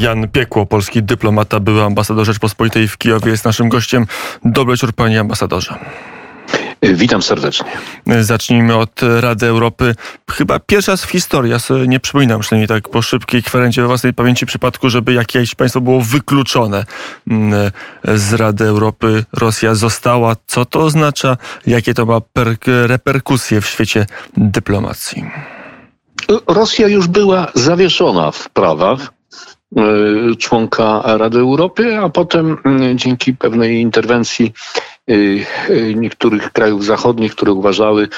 Jan Piekło, polski dyplomata, były ambasador Rzeczpospolitej w Kijowie, jest naszym gościem. Dobry wieczór, panie ambasadorze. Witam serdecznie. Zacznijmy od Rady Europy. Chyba pierwszy raz w historii, ja sobie nie przypominam przynajmniej tak po szybkiej kwerencie we własnej pamięci przypadku, żeby jakieś państwo było wykluczone mm, z Rady Europy. Rosja została. Co to oznacza? Jakie to ma reperkusje w świecie dyplomacji? Rosja już była zawieszona w prawach członka Rady Europy, a potem mm, dzięki pewnej interwencji Y, y, niektórych krajów zachodnich, które uważały,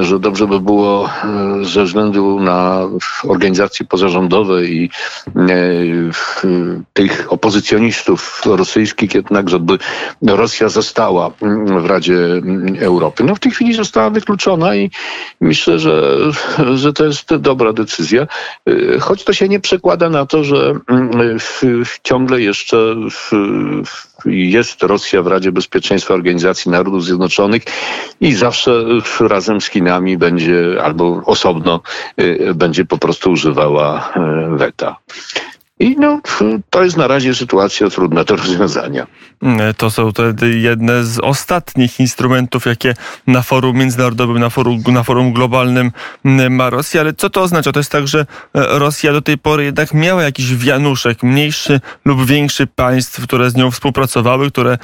że dobrze by było e, ze względu na organizacje pozarządowe i e, tych opozycjonistów rosyjskich jednak, żeby Rosja została w Radzie Europy. No w tej chwili została wykluczona i myślę, że, że to jest dobra decyzja, choć to się nie przekłada na to, że ciągle jeszcze jest Rosja w Radzie Bezpieczeństwa Organizacji Narodów Zjednoczonych i zawsze razem z Chinami będzie albo osobno y, będzie po prostu używała y, weta. I no, to jest na razie sytuacja trudna do rozwiązania. To są wtedy jedne z ostatnich instrumentów, jakie na forum międzynarodowym, na forum, na forum globalnym ma Rosja. Ale co to oznacza? To jest tak, że e, Rosja do tej pory jednak miała jakiś wianuszek, mniejszy lub większy państw, które z nią współpracowały, które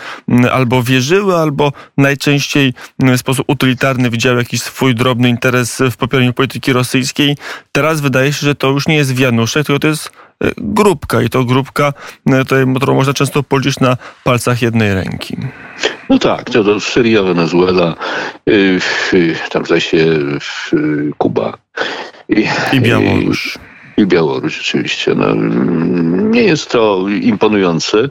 albo wierzyły, albo najczęściej w sposób utylitarny widziały jakiś swój drobny interes w popieraniu polityki rosyjskiej. Teraz wydaje się, że to już nie jest wianuszek, tylko to jest grupka i to grupka, e, którą można często policzyć na palcach jednej ręki. No tak, to, to Syria, Wenezuela, yy, tam zaś się Kuba. I, I Białoruś. I, I Białoruś oczywiście. No, nie jest to imponujące.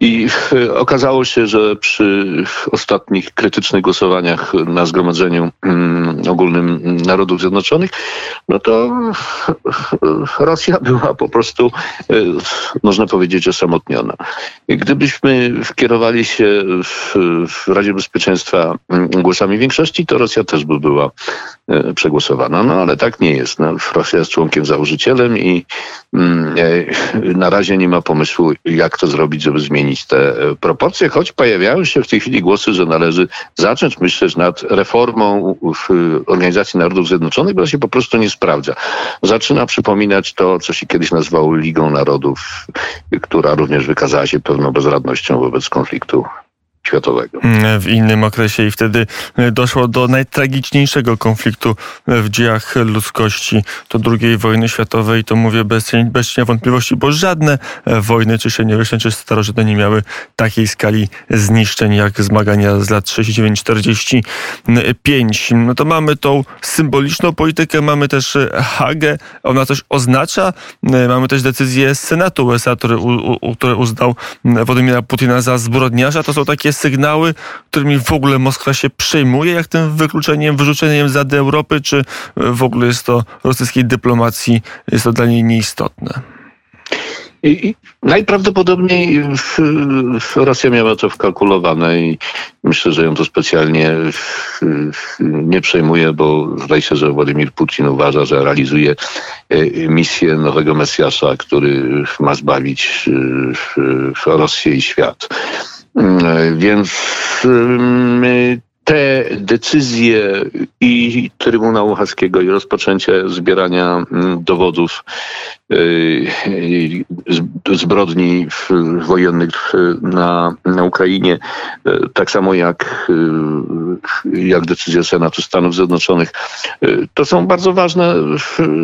I e, okazało się, że przy ostatnich krytycznych głosowaniach na Zgromadzeniu mm, Ogólnym Narodów Zjednoczonych, no to Rosja była po prostu, e, można powiedzieć, osamotniona. Gdybyśmy kierowali się w, Radzie Bezpieczeństwa mm, głosami większości, to Rosja też by była e, przegłosowana. No ale tak nie jest. No, Rosja jest członkiem założycielem i mm, na razie nie ma pomysłu, jak to zrobić, żeby zmienić te e, proporcje, choć pojawiają się w tej chwili głosy, że należy zacząć myśleć nad reformą w Organizacji Narodów Zjednoczonych, bo się po prostu nie sprawdza. Zaczyna przypominać to, co się kiedyś nazywało Ligą Narodów, która również wykazała się pewną bezradnością wobec konfliktu światowego. W innym okresie i wtedy e, doszło do najtragiczniejszego konfliktu e, w dziejach ludzkości, to II wojny światowej. To mówię bez, bez cienia wątpliwości, bo żadne e, wojny, czy średniowieczne, czy starożytne nie miały takiej skali zniszczeń jak zmagania z lat 39-45. No to mamy tą symboliczną politykę, mamy też Hagę, ona coś oznacza. Mamy też decyzję Senatu USA, który, u, który uznał Władimira Putina za zbrodniarza. To są takie sygnały, którymi w ogóle Moskwa się przejmuje, jak tym wykluczeniem, wyrzuceniem z Europy, czy w ogóle jest to rosyjskiej dyplomacji, jest to dla niej nieistotne? I, najprawdopodobniej Rosja miała to wkalkulowane i myślę, że ją to specjalnie nie przejmuje, bo zdaje się, że Władimir Putin uważa, że realizuje e, misję nowego Mesjasza, który ma zbawić Rosję i świat. Więc te decyzje i Trybunału Haskiego i rozpoczęcie zbierania mm, dowodów y, zbrodni wojennych na, na Ukrainie, y, tak samo jak, y, jak decyzja Senatu Stanów Zjednoczonych, to są bardzo ważne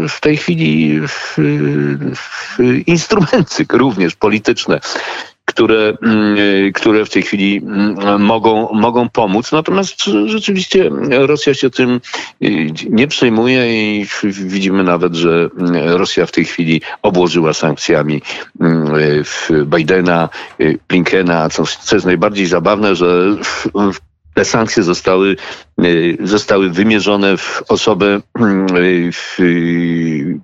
w tej chwili instrumenty również polityczne które, mm, które w tej chwili mm, mogą, mogą pomóc. Natomiast rzeczywiście Rosja się tym y, nie przejmuje i widzimy nawet, że Rosja w tej chwili obłożyła sankcjami mm, Bidena, y, Blinkena, co, co jest najbardziej zabawne, że te sankcje zostały, zostały wymierzone w osobę w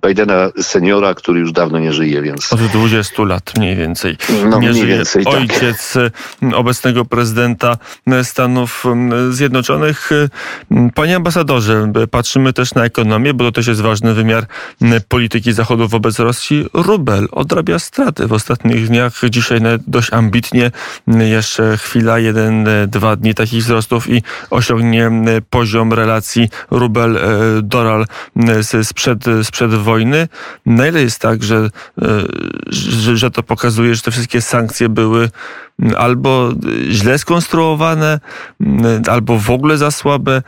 Bidena seniora, który już dawno nie żyje, więc... Od 20 lat mniej więcej. No, nie mniej żyje więcej, tak. ojciec tak. obecnego prezydenta Stanów Zjednoczonych. Panie ambasadorze, patrzymy też na ekonomię, bo to też jest ważny wymiar polityki Zachodu wobec Rosji. Rubel odrabia straty w ostatnich dniach. Dzisiaj dość ambitnie. Jeszcze chwila, jeden, dwa dni takich wzrostów i osiągnie poziom relacji rubel-dolar sprzed, sprzed wojny. Na ile jest tak, że, że, że to pokazuje, że te wszystkie sankcje były albo źle skonstruowane, albo w ogóle za słabe?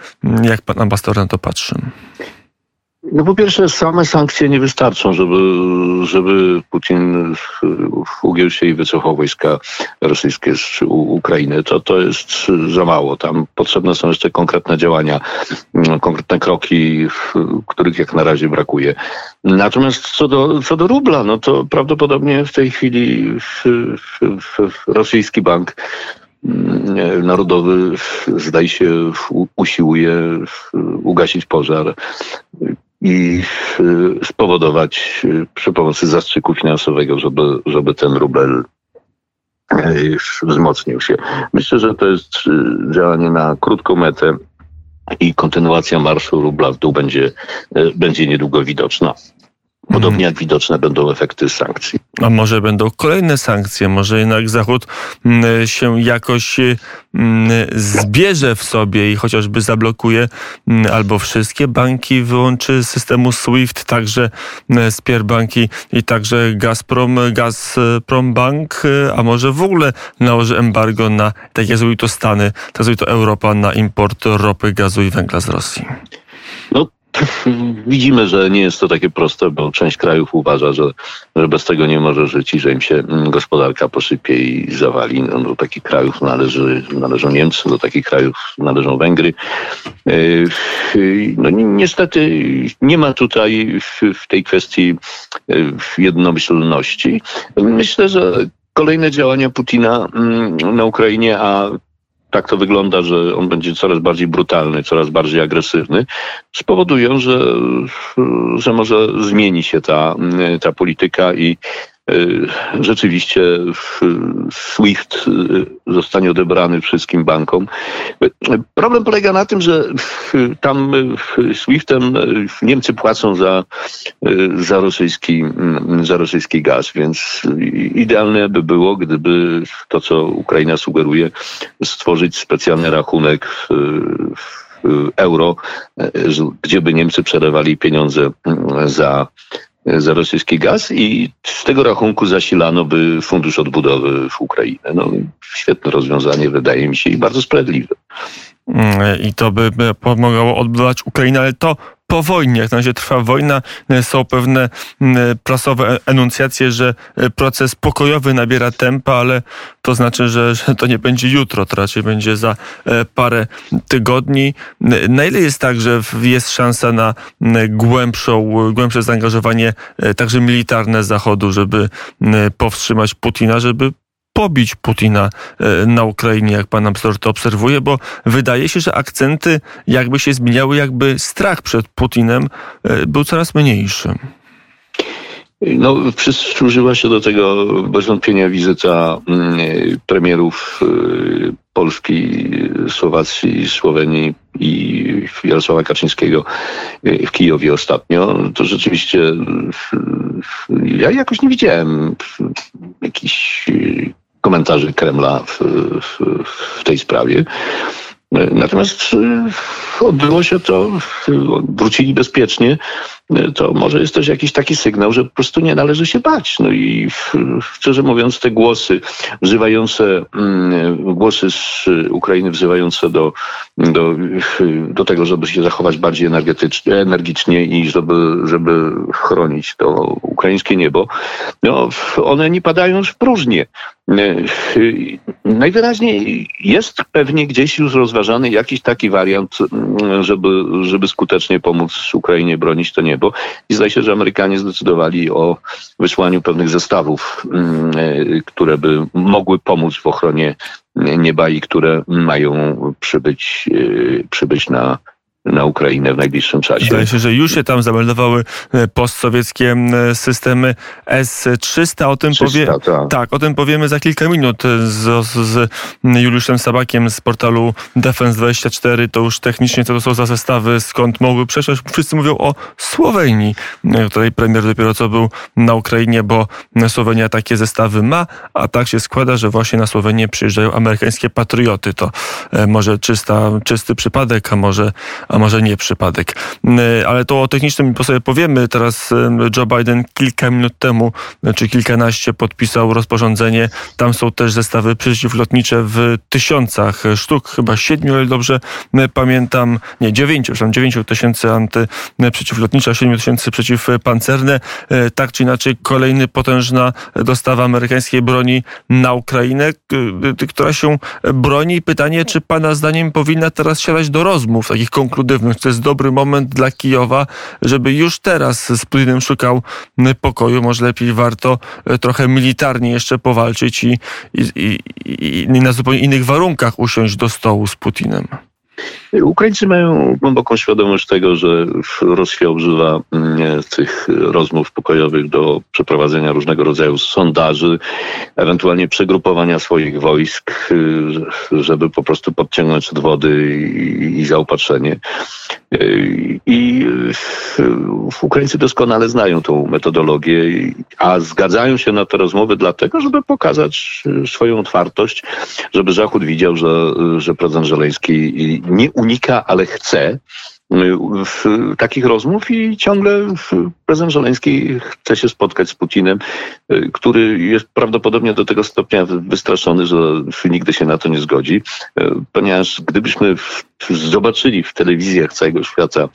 Jak pan ambasador na to patrzy? No po pierwsze, same sankcje nie wystarczą, żeby, żeby Putin ugiął się i wycofał wojska rosyjskie z Ukrainy. To, to jest za mało. Tam potrzebne są jeszcze konkretne działania, konkretne kroki, których jak na razie brakuje. Natomiast co do, co do rubla, no to prawdopodobnie w tej chwili w, w, w rosyjski bank Narodowy zdaje się usiłuje ugasić pożar i y, spowodować y, przy pomocy zastrzyku finansowego, żeby, żeby ten rubel y, wzmocnił się. Myślę, że to jest działanie na krótką metę i kontynuacja marszu rubla w dół będzie, będzie niedługo widoczna. Podobnie jak widoczne będą efekty sankcji. A może będą kolejne sankcje? Może jednak Zachód mm, się jakoś mm, zbierze w sobie i chociażby zablokuje mm, albo wszystkie banki, wyłączy systemu SWIFT, także Spierbanki i także Gazprom, Gazprom Bank, a może w ogóle nałoży embargo na, tak jak zrobił to Stany, tak zrobił to Europa, na import ropy, gazu i węgla z Rosji. No Widzimy, że nie jest to takie proste, bo część krajów uważa, że, że bez tego nie może żyć i że im się mm, gospodarka posypie i zawali. No, do takich krajów należy, należą Niemcy, do takich krajów należą Węgry. E, no, niestety nie ma tutaj w, w tej kwestii e, jednomyślności. Myślę, że kolejne działania Putina mm, na Ukrainie, a tak to wygląda, że on będzie coraz bardziej brutalny, coraz bardziej agresywny, spowodują, że, że może zmieni się ta, ta polityka i rzeczywiście SWIFT y, zostanie odebrany wszystkim bankom. Problem polega na tym, że tam SWIFTem Niemcy płacą za, y, za, rosyjski, za rosyjski gaz, więc idealne by było, gdyby to, co Ukraina sugeruje, stworzyć specjalny rachunek w euro, gdzie by Niemcy przelewali pieniądze za za rosyjski gaz i z tego rachunku zasilano by fundusz odbudowy w Ukrainę. No, świetne rozwiązanie wydaje mi się i bardzo sprawiedliwe. I to by pomagało odbudować Ukrainę, ale to po wojnie, jak na razie trwa wojna, e, są pewne prasowe e, enuncjacje, że e, proces pokojowy nabiera tempa, ale to znaczy, że, że to nie będzie jutro, to raczej będzie za parę tygodni. Na ile jest tak, że jest szansa na głębszą, głębsze zaangażowanie także militarne Zachodu, żeby powstrzymać Putina, żeby pobić Putina e, na Ukrainie, jak pan ambasador to obserwuje, bo wydaje się, że akcenty jakby się zmieniały, jakby strach przed Putinem e, był coraz mniejszy. No, przysłużyła się do tego bez wątpienia wizyta mm, premierów y, Polski, Słowacji, Słowenii i Jarosława Kaczyńskiego w Kijowie ostatnio. To rzeczywiście ja jakoś nie widziałem jakichś komentarzy Kremla w, w, w tej sprawie. Natomiast odbyło się to, wrócili bezpiecznie to może jest też jakiś taki sygnał, że po prostu nie należy się bać. No i szczerze mówiąc, te głosy wzywające, mm, głosy z Ukrainy wzywające do, do, do tego, żeby się zachować bardziej energetycznie, energicznie i żeby, żeby chronić to ukraińskie niebo, no, one nie padają w próżnię. Najwyraźniej jest pewnie gdzieś już rozważany jakiś taki wariant, żeby, żeby skutecznie pomóc Ukrainie bronić to niebo niebo. I zdaje się, że Amerykanie zdecydowali o wysłaniu pewnych zestawów, mm, które by mogły pomóc w ochronie nieba i które mają przybyć, przybyć na na Ukrainę w najbliższym czasie. Zdaje się, że już się tam zameldowały e, postsowieckie systemy S-300. O tym, 300, powie... tak. tak. o tym powiemy za kilka minut z, z Juliuszem Sabakiem z portalu Defense24. To już technicznie co to są za zestawy, skąd mogły przeszłość. Wszyscy mówią o Słowenii, której premier dopiero co był na Ukrainie, bo Słowenia takie zestawy ma, a tak się składa, że właśnie na Słowenię przyjeżdżają amerykańskie patrioty. To e, może czysta, czysty przypadek, a może a może nie przypadek. E, ale to o technicznym sobie powiemy. Teraz e, Joe Biden kilka minut temu, czy kilkanaście podpisał rozporządzenie. Tam są też zestawy przeciwlotnicze w tysiącach sztuk, chyba siedmiu, ale dobrze e, pamiętam, nie, dziewięciu, przepraszam, dziewięciu tysięcy antyprzeciwlotnicza, siedmiu tysięcy przeciwpancerne. Tak czy inaczej kolejny potężna dostawa amerykańskiej broni na Ukrainę, która się broni. Pytanie, czy pana zdaniem powinna teraz siadać do rozmów, takich konkluzji konkludywność. To jest dobry moment dla Kijowa, żeby już teraz z Putinem szukał pokoju. Może lepiej warto e, trochę militarnie jeszcze powalczyć i, i, i, i na zupełnie innych warunkach usiąść do stołu z Putinem. Ukraińcy mają głęboką świadomość tego, że Rosja używa mm, tych rozmów pokojowych do przeprowadzenia różnego rodzaju sondaży, ewentualnie przegrupowania swoich wojsk, y, żeby po prostu podciągnąć od wody i zaopatrzenie. Y, I y, Ukraińcy doskonale znają tą metodologię, a zgadzają się na te rozmowy dlatego, żeby pokazać swoją otwartość, żeby Zachód widział, że, że prezydent Żeleński nie unika, ale chce takich rozmów i ciągle prezydent Żeleński chce się spotkać z Putinem, który jest prawdopodobnie do tego stopnia wystraszony, że nigdy się na to nie zgodzi, ponieważ gdybyśmy zobaczyli w telewizjach całego świata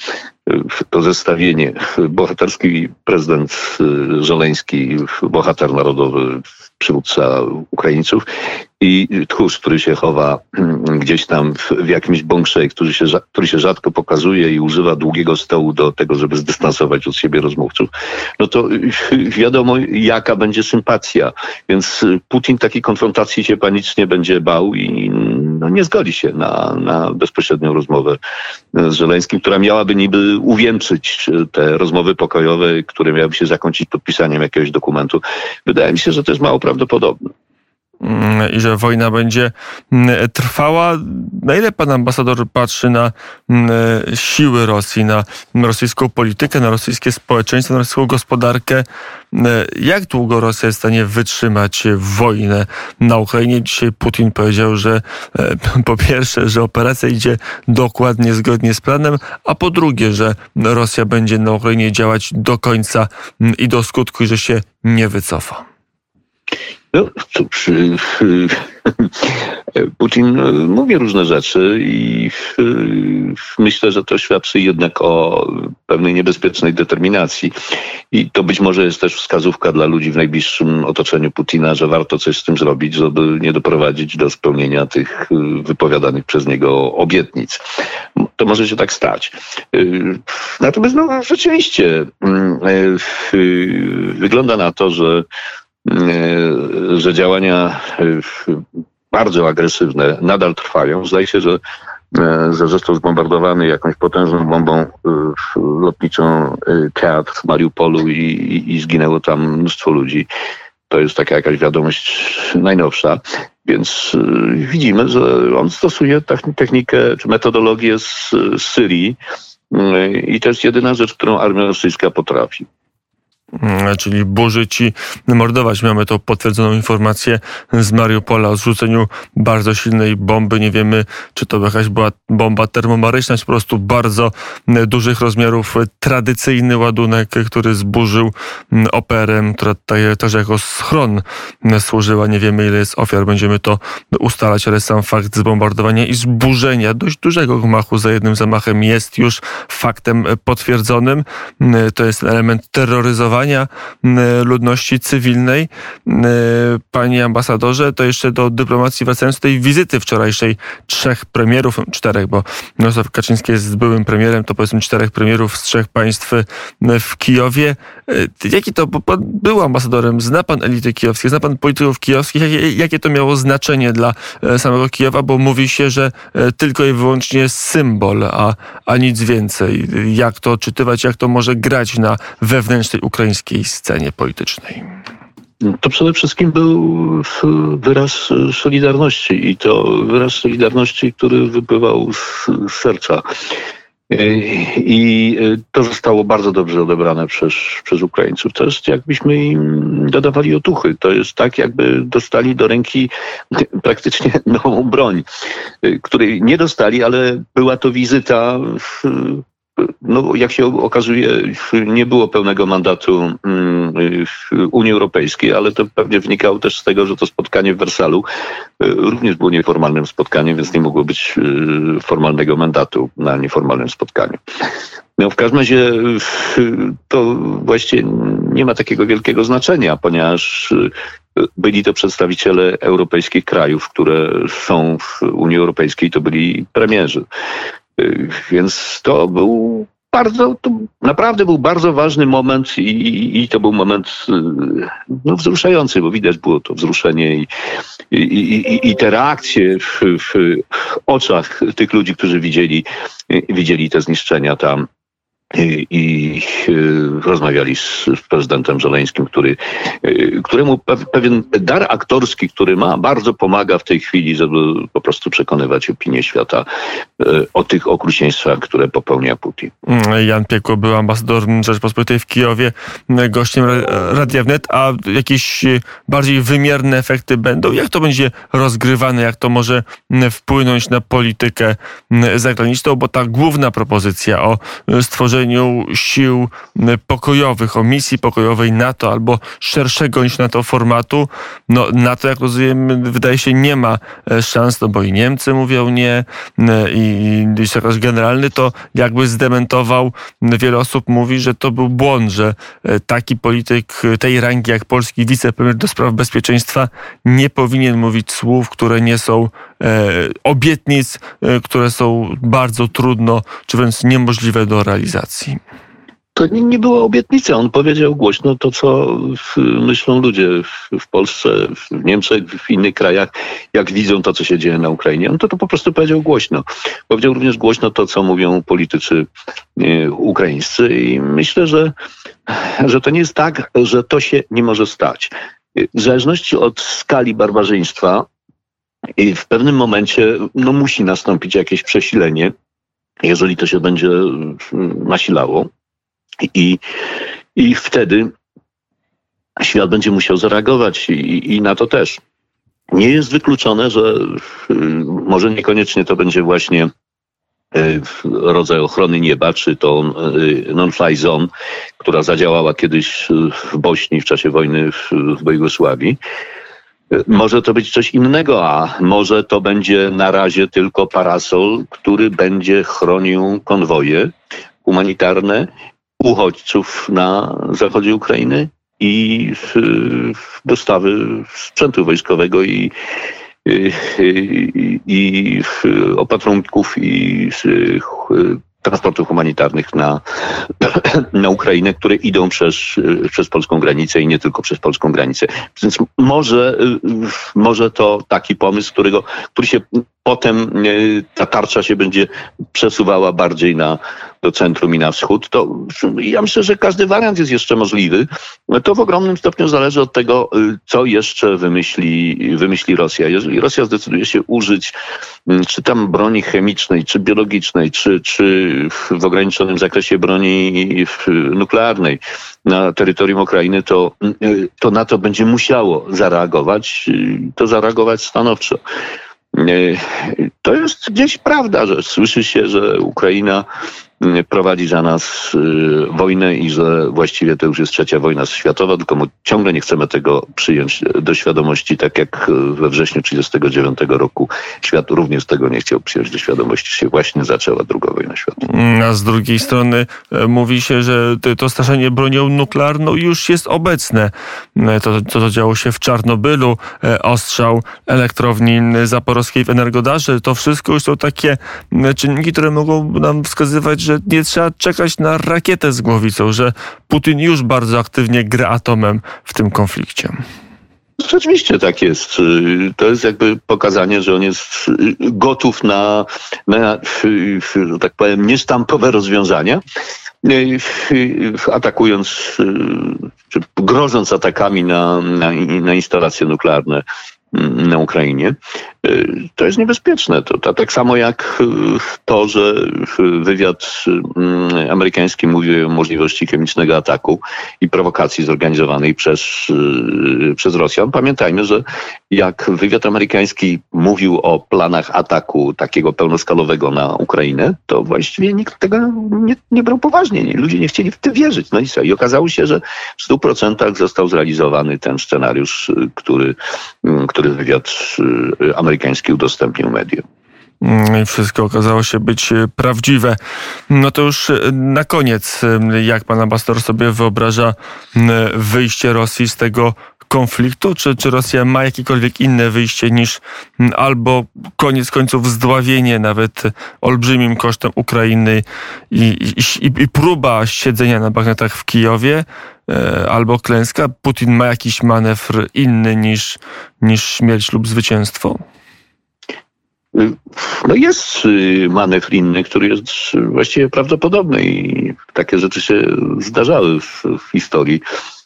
to zestawienie bohaterski prezydent Żeleński, bohater narodowy, przywódca Ukraińców i tchórz, który się chowa gdzieś tam w, w jakimś bunkrze, który się, który się rzadko pokazuje i używa długiego stołu do tego, żeby zdystansować od siebie rozmówców, no to wiadomo, jaka będzie sympatia. Więc Putin takiej konfrontacji się panicznie będzie bał i no, nie zgodzi się na, na bezpośrednią rozmowę z Żeleńskim, która miałaby niby uwieńczyć te rozmowy pokojowe, które miałyby się zakończyć podpisaniem jakiegoś dokumentu. Wydaje mi się, że to jest mało prawdopodobne. Mm, i że wojna będzie mm, trwała. Na ile pan ambasador patrzy na mm, siły Rosji, na rosyjską politykę, na rosyjskie społeczeństwo, na rosyjską gospodarkę? Jak długo Rosja jest w stanie wytrzymać wojnę na Ukrainie? Dzisiaj Putin powiedział, że e, po pierwsze, że operacja idzie dokładnie zgodnie z planem, a po drugie, że Rosja będzie na Ukrainie działać do końca i do skutku, i że się nie wycofa. No cóż, Putin mówi różne rzeczy i myślę, że to świadczy jednak o pewnej niebezpiecznej determinacji. I to być może jest też wskazówka dla ludzi w najbliższym otoczeniu Putina, że warto coś z tym zrobić, żeby nie doprowadzić do spełnienia tych wypowiadanych przez niego obietnic. To może się tak stać. Natomiast no, rzeczywiście wygląda na to, że że działania e, bardzo agresywne nadal trwają. Zdaje się, że, e, że został zbombardowany jakąś potężną bombą lotniczą teatr w Mariupolu i, i, i zginęło tam mnóstwo ludzi. To jest taka jakaś wiadomość najnowsza. Więc widzimy, że on stosuje technikę czy metodologię z, z Syrii i to jest jedyna rzecz, którą armia rosyjska potrafi. Mm, czyli burzyć i mordować. Mamy to potwierdzoną informację z Mariupola o zrzuceniu bardzo silnej bomby. Nie wiemy, czy to jakaś była bomba termomaryczna, czy po prostu bardzo mm, dużych rozmiarów tradycyjny ładunek, który zburzył mm, operę, która też jako schron służyła. Nie wiemy, ile jest ofiar. Będziemy to ustalać, ale sam fakt zbombardowania i zburzenia dość dużego gmachu za jednym zamachem jest już faktem potwierdzonym. To jest element terroryzowania ewakuowania ludności cywilnej. Panie ambasadorze, to jeszcze do dyplomacji wracając do tej wizyty wczorajszej trzech premierów, czterech, bo Jarosław Kaczyński jest byłym premierem, to powiedzmy czterech premierów z trzech państw w Kijowie. Jaki to, bo pan był ambasadorem, zna pan elity kijowskie, zna pan polityków kijowskich, jakie, jakie to miało znaczenie dla samego Kijowa, bo mówi się, że tylko i wyłącznie symbol, a, a nic więcej. Jak to odczytywać, jak to może grać na wewnętrznej ukraińskiej scenie politycznej? To przede wszystkim był wyraz solidarności i to wyraz solidarności, który wypływał z serca. I to zostało bardzo dobrze odebrane przez, przez Ukraińców. To jest jakbyśmy im dodawali otuchy. To jest tak, jakby dostali do ręki praktycznie nową broń, której nie dostali, ale była to wizyta no, jak się okazuje, nie było pełnego mandatu mm, Unii Europejskiej, ale to pewnie wynikało też z tego, że to spotkanie w Wersalu e, również było nieformalnym spotkaniem, więc nie mogło być e, formalnego mandatu na nieformalnym spotkaniu. No, w każdym razie to właściwie nie ma takiego wielkiego znaczenia, ponieważ e, byli to przedstawiciele europejskich krajów, które są w Unii Europejskiej, to byli premierzy. Więc to był bardzo, to naprawdę był bardzo ważny moment i, i to był moment no, wzruszający, bo widać było to wzruszenie i, i, i, i te reakcje w, w, oczach tych ludzi, którzy widzieli, widzieli te zniszczenia tam i rozmawiali z prezydentem Żeleńskim, który, któremu pewien dar aktorski, który ma, bardzo pomaga w tej chwili, żeby po prostu przekonywać opinię świata o tych okrucieństwach, które popełnia Putin. Jan Piekło był ambasador Rzeczpospolitej w Kijowie, gościem Radia Wnet, a jakieś bardziej wymierne efekty będą? Jak to będzie rozgrywane? Jak to może wpłynąć na politykę zagraniczną? Bo ta główna propozycja o stworzeniu tworzeniu sił pokojowych, o misji pokojowej NATO albo szerszego niż NATO formatu. No, NATO, jak rozumiem, wydaje się nie ma e, szans, no bo i Niemcy mówią nie e, i, i sekretarz generalny to jakby zdementował. Wiele osób mówi, że to był błąd, że e, taki polityk tej rangi jak polski wicepremier do spraw bezpieczeństwa nie powinien mówić słów, które nie są obietnic, które są bardzo trudno, czy wręcz niemożliwe do realizacji? To nie, nie była obietnica. On powiedział głośno to, co myślą ludzie w Polsce, w Niemczech, w innych krajach, jak widzą to, co się dzieje na Ukrainie. On to, to po prostu powiedział głośno. Powiedział również głośno to, co mówią politycy e, ukraińscy i myślę, że, że to nie jest tak, że to się nie może stać. W zależności od skali barbarzyństwa i w pewnym momencie no, musi nastąpić jakieś przesilenie jeżeli to się będzie mm, nasilało. I, i wtedy świat będzie musiał zareagować i, i na to też. Nie jest wykluczone, że mm, może niekoniecznie to będzie właśnie e, rodzaj ochrony nieba, czy to e, non-fly zone, która zadziałała kiedyś w Bośni w czasie wojny w, w Jugosławii, może to być coś innego, a może to będzie na razie tylko parasol, który będzie chronił konwoje humanitarne uchodźców na zachodzie Ukrainy i dostawy sprzętu wojskowego i, i, i opatrunków i transportów humanitarnych na, na Ukrainę, które idą przez, przez polską granicę i nie tylko przez polską granicę. Więc może, może to taki pomysł, którego, który się potem e, ta tarcza się będzie przesuwała bardziej na, do centrum i na wschód, to ja myślę, że każdy wariant jest jeszcze możliwy. To w ogromnym stopniu zależy od tego, e, co jeszcze wymyśli, wymyśli Rosja. Jeżeli Rosja zdecyduje się użyć czy tam broni chemicznej, czy biologicznej, czy, czy w ograniczonym zakresie broni nuklearnej na terytorium Ukrainy, to, e, to NATO będzie musiało zareagować, to zareagować stanowczo. To jest gdzieś prawda, że słyszy się, że Ukraina prowadzi za nas wojnę i że właściwie to już jest trzecia wojna światowa, tylko ciągle nie chcemy tego przyjąć do świadomości, tak jak we wrześniu 1939 roku świat również tego nie chciał przyjąć do świadomości, się właśnie zaczęła druga wojna światowa. A z drugiej strony mówi się, że to straszenie bronią nuklearną już jest obecne. To, to, to działo się w Czarnobylu, ostrzał elektrowni zaporowskiej w Energodarze. To wszystko już są takie czynniki, które mogą nam wskazywać, że nie trzeba czekać na rakietę z głowicą, że Putin już bardzo aktywnie gra atomem w tym konflikcie. Rzeczywiście tak jest. To jest jakby pokazanie, że on jest gotów na, na tak powiem, niestampowe rozwiązania, atakując, czy grożąc atakami na, na, na instalacje nuklearne na Ukrainie. Y, to jest niebezpieczne. To, to, tak samo jak y, to, że wywiad y, amerykański mówi o możliwości chemicznego ataku i prowokacji zorganizowanej przez, przez Rosjan. Pamiętajmy, że jak wywiad amerykański mówił o planach ataku takiego pełnoskalowego na Ukrainę, to właściwie nikt tego nie, nie brał poważnie. Nie, ludzie nie chcieli w to wierzyć. No i co? I okazało się, że w 100% został zrealizowany ten scenariusz, który, który wywiad amerykański amerykański udostępnił medium. Mm, I wszystko okazało się być e, prawdziwe. No to już e, na koniec, jak pan ambasador sobie wyobraża wyjście Rosji z tego konfliktu? Czy, czy Rosja ma jakiekolwiek inne wyjście niż albo koniec końców zdławienie nawet olbrzymim kosztem Ukrainy i, i, i próba siedzenia na bagnetach w Kijowie, albo klęska? Putin ma jakiś manewr inny niż, niż śmierć lub zwycięstwo? No jest y, manewr inny, który jest właściwie prawdopodobny i takie rzeczy się zdarzały w, w historii y,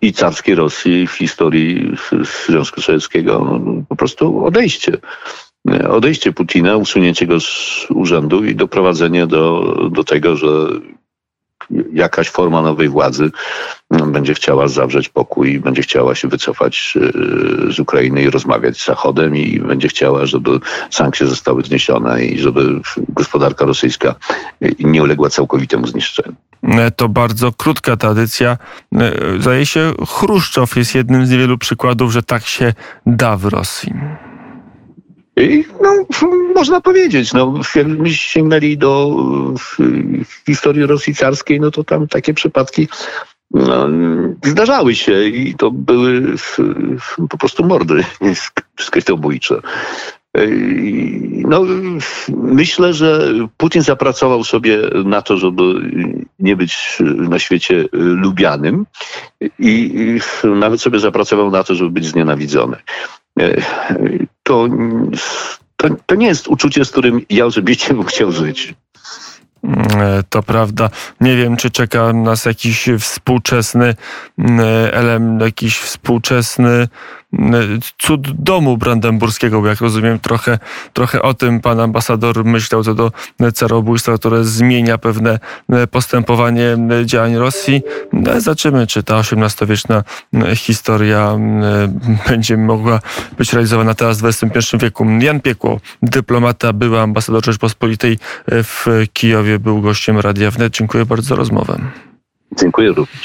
i carskiej Rosji, w historii Związku Sowieckiego. Po prostu odejście. Odejście Putina, usunięcie go z urzędu i doprowadzenie do, do tego, że jakaś forma nowej władzy no, będzie chciała zawrzeć pokój, będzie chciała się wycofać e, z Ukrainy i rozmawiać z Zachodem i będzie chciała, żeby sankcje zostały zniesione i żeby gospodarka rosyjska nie uległa całkowitemu zniszczeniu. E, to bardzo krótka tradycja. E, zdaje się, Chruszczow jest jednym z niewielu przykładów, że tak się da w Rosji. I, no, można powiedzieć, no, sięgnęli do historii Rosji carskiej, no to tam takie przypadki no, zdarzały się i to były po prostu mordy skrytobójcze. No, myślę, że Putin zapracował sobie na to, żeby nie być na świecie lubianym i nawet sobie zapracował na to, żeby być znienawidzony to, to, to nie jest uczucie, z którym ja osobiście bym chciał żyć. E, to prawda. Nie wiem, czy czeka nas jakiś współczesny element, jakiś współczesny cud domu brandenburskiego, jak rozumiem, trochę, trochę o tym pan ambasador myślał co do carobójstwa, które zmienia pewne postępowanie działań Rosji. No, zobaczymy, czy ta XVIII-wieczna historia będzie mogła być realizowana teraz w XXI wieku. Jan Piekło, dyplomata, były ambasador Rzeczpospolitej w Kijowie, był gościem Radia Wnet. Dziękuję bardzo za rozmowę. Dziękuję również.